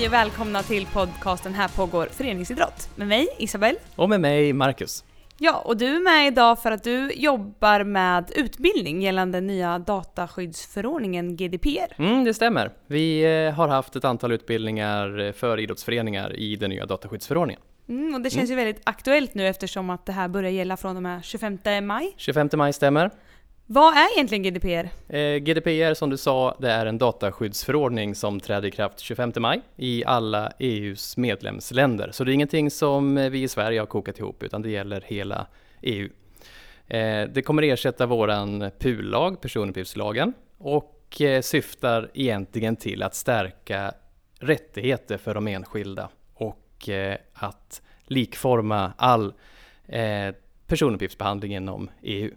Hej och välkomna till podcasten Här pågår föreningsidrott med mig Isabel. Och med mig Marcus. Ja, och du är med idag för att du jobbar med utbildning gällande nya dataskyddsförordningen GDPR. Mm, det stämmer. Vi eh, har haft ett antal utbildningar för idrottsföreningar i den nya dataskyddsförordningen. Mm, och det känns mm. ju väldigt aktuellt nu eftersom att det här börjar gälla från och med 25 maj. 25 maj stämmer. Vad är egentligen GDPR? Eh, GDPR som du sa, det är en dataskyddsförordning som träder i kraft 25 maj i alla EUs medlemsländer. Så det är ingenting som eh, vi i Sverige har kokat ihop utan det gäller hela EU. Eh, det kommer ersätta våran PUL-lag, personuppgiftslagen, och eh, syftar egentligen till att stärka rättigheter för de enskilda och eh, att likforma all eh, personuppgiftsbehandling inom EU.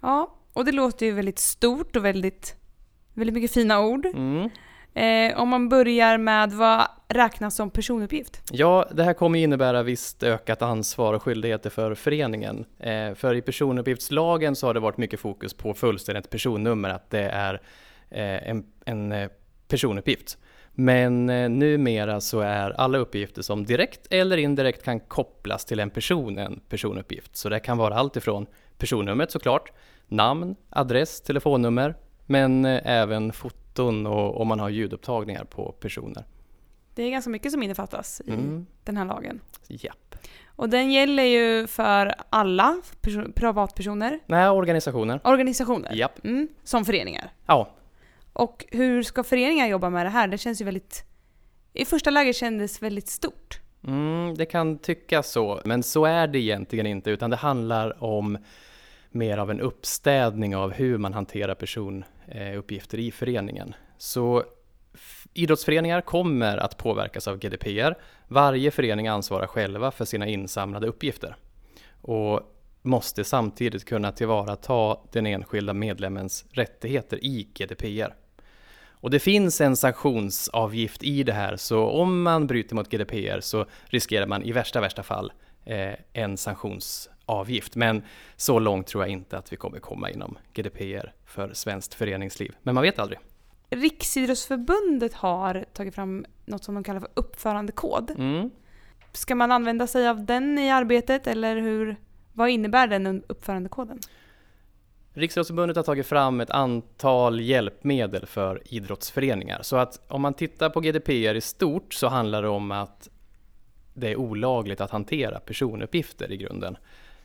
Ja, och det låter ju väldigt stort och väldigt, väldigt mycket fina ord. Mm. Eh, om man börjar med vad räknas som personuppgift? Ja, det här kommer innebära visst ökat ansvar och skyldigheter för föreningen. Eh, för i personuppgiftslagen så har det varit mycket fokus på fullständigt personnummer, att det är eh, en, en eh, personuppgift. Men eh, numera så är alla uppgifter som direkt eller indirekt kan kopplas till en person en personuppgift. Så det kan vara allt ifrån personnumret såklart, namn, adress, telefonnummer, men eh, även foton och om man har ljudupptagningar på personer. Det är ganska mycket som innefattas i mm. den här lagen. Japp. Och den gäller ju för alla privatpersoner? Nej, organisationer. Organisationer? Japp. Mm, som föreningar? Ja. Och hur ska föreningar jobba med det här? Det känns ju väldigt... I första läget kändes väldigt stort. Mm, det kan tyckas så, men så är det egentligen inte, utan det handlar om mer av en uppstädning av hur man hanterar personuppgifter i föreningen. Så idrottsföreningar kommer att påverkas av GDPR. Varje förening ansvarar själva för sina insamlade uppgifter och måste samtidigt kunna tillvarata den enskilda medlemmens rättigheter i GDPR. Och det finns en sanktionsavgift i det här, så om man bryter mot GDPR så riskerar man i värsta, värsta fall eh, en sanktionsavgift. Men så långt tror jag inte att vi kommer komma inom GDPR för svenskt föreningsliv. Men man vet aldrig. Riksidrottsförbundet har tagit fram något som de kallar för uppförandekod. Mm. Ska man använda sig av den i arbetet eller hur, vad innebär den uppförandekoden? Riksidrottsförbundet har tagit fram ett antal hjälpmedel för idrottsföreningar. Så att om man tittar på GDPR i stort så handlar det om att det är olagligt att hantera personuppgifter i grunden.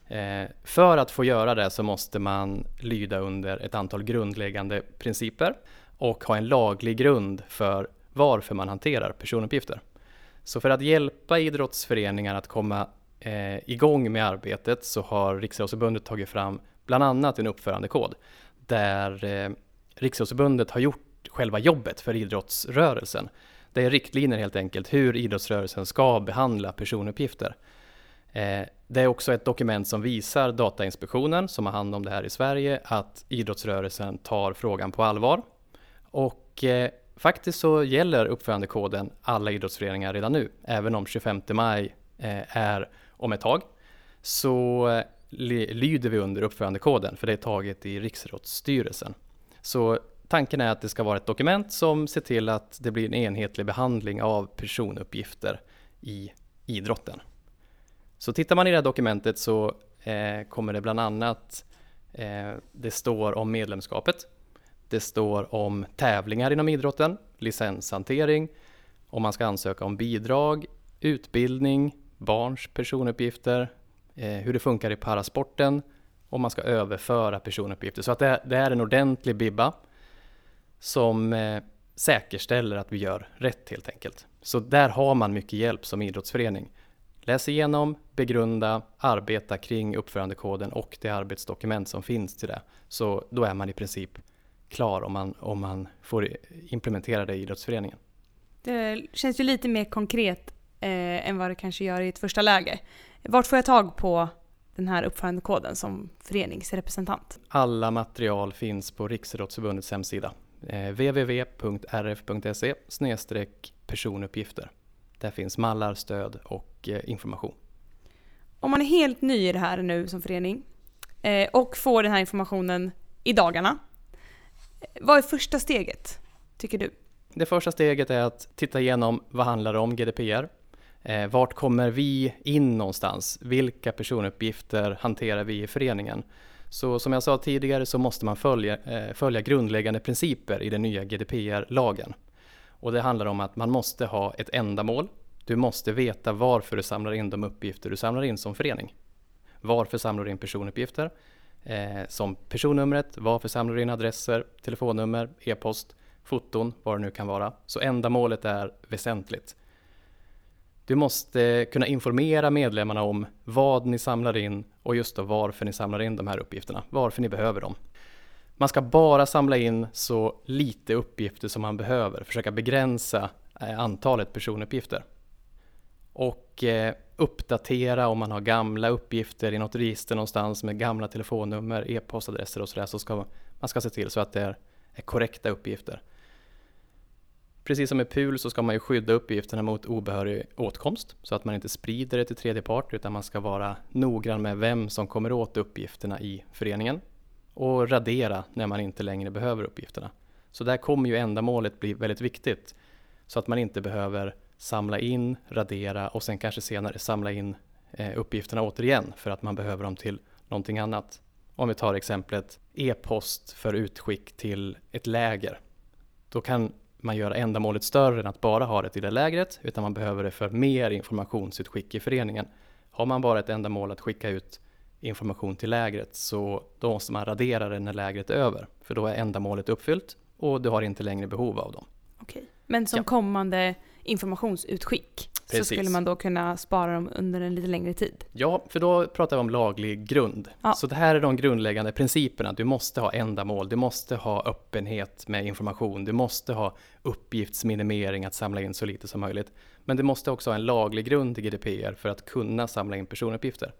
Eh, för att få göra det så måste man lyda under ett antal grundläggande principer och ha en laglig grund för varför man hanterar personuppgifter. Så för att hjälpa idrottsföreningar att komma eh, igång med arbetet så har Riksidrottsförbundet tagit fram bland annat en uppförandekod där eh, Riksidrottsförbundet har gjort själva jobbet för idrottsrörelsen. Det är riktlinjer helt enkelt hur idrottsrörelsen ska behandla personuppgifter. Eh, det är också ett dokument som visar Datainspektionen, som har hand om det här i Sverige, att idrottsrörelsen tar frågan på allvar. Och eh, faktiskt så gäller uppförandekoden alla idrottsföreningar redan nu, även om 25 maj eh, är om ett tag. Så eh, lyder vi under uppförandekoden, för det är taget i Riksrådsstyrelsen. Så tanken är att det ska vara ett dokument som ser till att det blir en enhetlig behandling av personuppgifter i idrotten. Så tittar man i det här dokumentet så eh, kommer det bland annat, eh, det står om medlemskapet, det står om tävlingar inom idrotten, licenshantering, om man ska ansöka om bidrag, utbildning, barns personuppgifter, Eh, hur det funkar i parasporten, om man ska överföra personuppgifter. Så att det, det är en ordentlig bibba som eh, säkerställer att vi gör rätt helt enkelt. Så där har man mycket hjälp som idrottsförening. Läs igenom, begrunda, arbeta kring uppförandekoden och det arbetsdokument som finns till det. Så då är man i princip klar om man, om man får implementera det i idrottsföreningen. Det känns ju lite mer konkret eh, än vad det kanske gör i ett första läge. Vart får jag tag på den här uppförandekoden som föreningsrepresentant? Alla material finns på Riksidrottsförbundets hemsida. Eh, www.rf.se personuppgifter. Där finns mallar, stöd och eh, information. Om man är helt ny i det här nu som förening eh, och får den här informationen i dagarna. Vad är första steget, tycker du? Det första steget är att titta igenom vad handlar det om GDPR? Eh, vart kommer vi in någonstans? Vilka personuppgifter hanterar vi i föreningen? Så som jag sa tidigare så måste man följa, eh, följa grundläggande principer i den nya GDPR-lagen. Och det handlar om att man måste ha ett ändamål. Du måste veta varför du samlar in de uppgifter du samlar in som förening. Varför samlar du in personuppgifter? Eh, som personnumret, varför samlar du in adresser, telefonnummer, e-post, foton, vad det nu kan vara. Så ändamålet är väsentligt. Du måste kunna informera medlemmarna om vad ni samlar in och just då varför ni samlar in de här uppgifterna, varför ni behöver dem. Man ska bara samla in så lite uppgifter som man behöver, försöka begränsa eh, antalet personuppgifter. Och eh, uppdatera om man har gamla uppgifter i något register någonstans med gamla telefonnummer, e-postadresser och sådär så ska man ska se till så att det är korrekta uppgifter. Precis som med PUL så ska man ju skydda uppgifterna mot obehörig åtkomst så att man inte sprider det till tredje part utan man ska vara noggrann med vem som kommer åt uppgifterna i föreningen och radera när man inte längre behöver uppgifterna. Så där kommer ju ändamålet bli väldigt viktigt så att man inte behöver samla in, radera och sen kanske senare samla in eh, uppgifterna återigen för att man behöver dem till någonting annat. Om vi tar exemplet e-post för utskick till ett läger. Då kan man göra ändamålet större än att bara ha det till det lägret, utan man behöver det för mer informationsutskick i föreningen. Har man bara ett ändamål att skicka ut information till lägret så då måste man radera det när lägret är över, för då är ändamålet uppfyllt och du har inte längre behov av dem. Okej. Men som ja. kommande informationsutskick Precis. så skulle man då kunna spara dem under en lite längre tid. Ja, för då pratar vi om laglig grund. Ja. Så det här är de grundläggande principerna. Du måste ha ändamål, du måste ha öppenhet med information, du måste ha uppgiftsminimering, att samla in så lite som möjligt. Men du måste också ha en laglig grund i GDPR för att kunna samla in personuppgifter.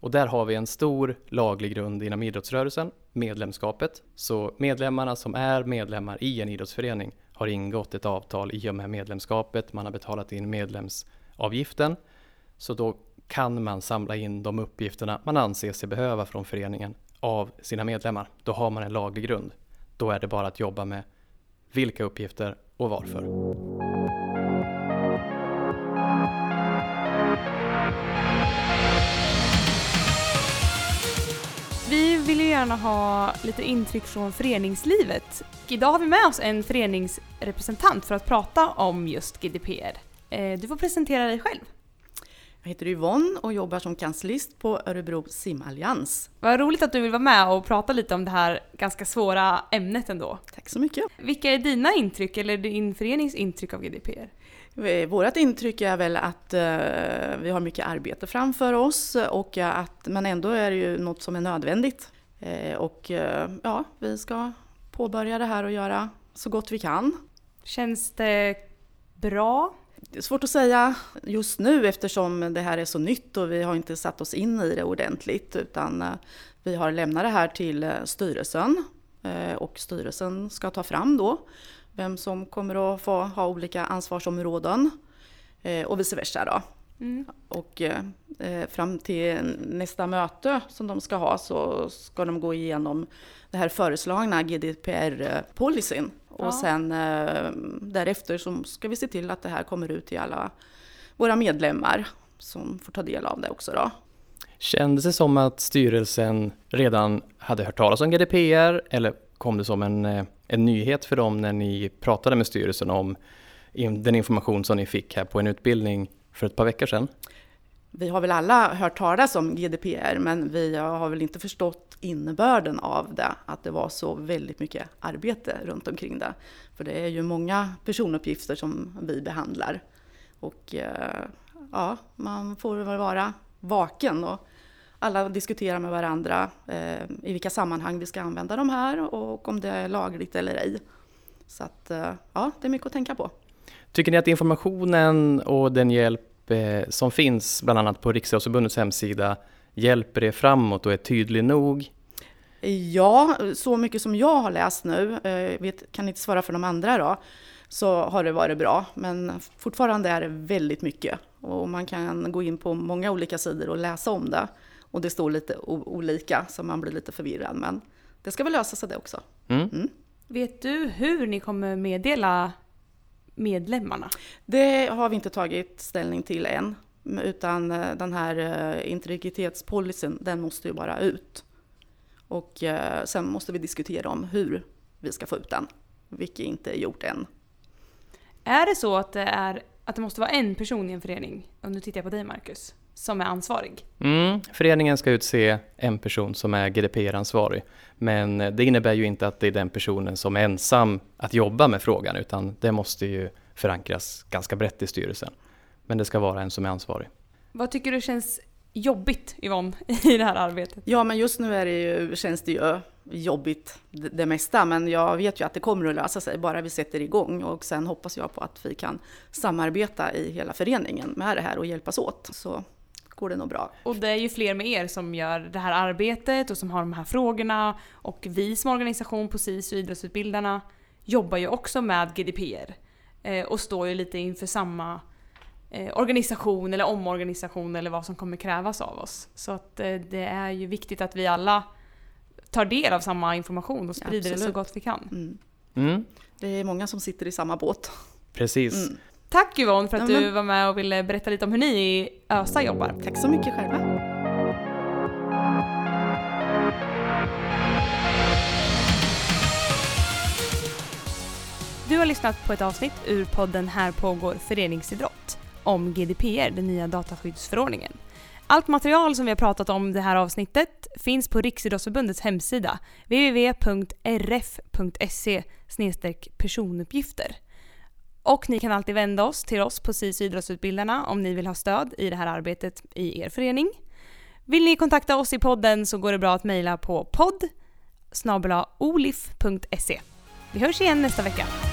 Och där har vi en stor laglig grund inom idrottsrörelsen, medlemskapet. Så medlemmarna som är medlemmar i en idrottsförening har ingått ett avtal i och med medlemskapet, man har betalat in medlemsavgiften. Så då kan man samla in de uppgifterna man anser sig behöva från föreningen av sina medlemmar. Då har man en laglig grund. Då är det bara att jobba med vilka uppgifter och varför. Gärna ha lite intryck från föreningslivet. Idag har vi med oss en föreningsrepresentant för att prata om just GDPR. Eh, du får presentera dig själv. Jag heter Yvonne och jobbar som kanslist på Örebro simallians. Vad roligt att du vill vara med och prata lite om det här ganska svåra ämnet ändå. Tack så mycket. Vilka är dina intryck, eller din förenings intryck av GDPR? Eh, vårt intryck är väl att uh, vi har mycket arbete framför oss, och att, men ändå är det ju något som är nödvändigt. Uh, och uh, ja, vi ska påbörja det här och göra så gott vi kan. Känns det bra? Det är svårt att säga just nu eftersom det här är så nytt och vi har inte satt oss in i det ordentligt utan vi har lämnat det här till styrelsen och styrelsen ska ta fram då vem som kommer att få ha olika ansvarsområden eh, och vice versa. Då. Mm. Och eh, fram till nästa möte som de ska ha så ska de gå igenom det här föreslagna GDPR-policyn. Och ja. sen eh, därefter så ska vi se till att det här kommer ut till alla våra medlemmar som får ta del av det också. Då. Kändes det som att styrelsen redan hade hört talas om GDPR eller kom det som en, eh, en nyhet för dem när ni pratade med styrelsen om den information som ni fick här på en utbildning för ett par veckor sedan? Vi har väl alla hört talas om GDPR, men vi har väl inte förstått innebörden av det, att det var så väldigt mycket arbete runt omkring det. För det är ju många personuppgifter som vi behandlar. Och eh, ja, man får väl vara vaken och alla diskuterar med varandra eh, i vilka sammanhang vi ska använda de här och om det är lagligt eller ej. Så att, eh, ja, det är mycket att tänka på. Tycker ni att informationen och den hjälp som finns bland annat på Riksidrottsförbundets hemsida hjälper er framåt och är tydlig nog? Ja, så mycket som jag har läst nu, eh, vet, kan inte svara för de andra då, så har det varit bra. Men fortfarande är det väldigt mycket och man kan gå in på många olika sidor och läsa om det. Och det står lite olika så man blir lite förvirrad. Men det ska väl lösa sig det också. Mm. Mm. Vet du hur ni kommer meddela medlemmarna? Det har vi inte tagit ställning till än. Utan eh, den här eh, integritetspolicyn, den måste ju bara ut. Och eh, sen måste vi diskutera om hur vi ska få ut den, vilket inte är gjort än. Är det så att det, är, att det måste vara en person i en förening, och nu tittar jag på dig Marcus, som är ansvarig? Mm, föreningen ska utse en person som är GDPR-ansvarig. Men det innebär ju inte att det är den personen som är ensam att jobba med frågan, utan det måste ju förankras ganska brett i styrelsen. Men det ska vara en som är ansvarig. Vad tycker du känns jobbigt Yvonne i det här arbetet? Ja, men just nu är det ju, känns det ju jobbigt det, det mesta, men jag vet ju att det kommer att lösa sig bara vi sätter igång och sen hoppas jag på att vi kan samarbeta i hela föreningen med det här och hjälpas åt. Så går det nog bra. Och det är ju fler med er som gör det här arbetet och som har de här frågorna och vi som organisation på SIS och idrottsutbildarna jobbar ju också med GDPR eh, och står ju lite inför samma eh, organisation eller omorganisation eller vad som kommer krävas av oss. Så att eh, det är ju viktigt att vi alla tar del av samma information och sprider Absolut. det så gott vi kan. Mm. Mm. Det är många som sitter i samma båt. Precis. Mm. Tack Yvonne för att ja, du var med och ville berätta lite om hur ni i ÖSA jobbar. Tack så mycket själva. Du har lyssnat på ett avsnitt ur podden Här pågår föreningsidrott om GDPR, den nya dataskyddsförordningen. Allt material som vi har pratat om det här avsnittet finns på Riksidrottsförbundets hemsida www.rf.se personuppgifter. Och ni kan alltid vända oss till oss på SIS idrottsutbildarna om ni vill ha stöd i det här arbetet i er förening. Vill ni kontakta oss i podden så går det bra att mejla på podd olif.se. Vi hörs igen nästa vecka.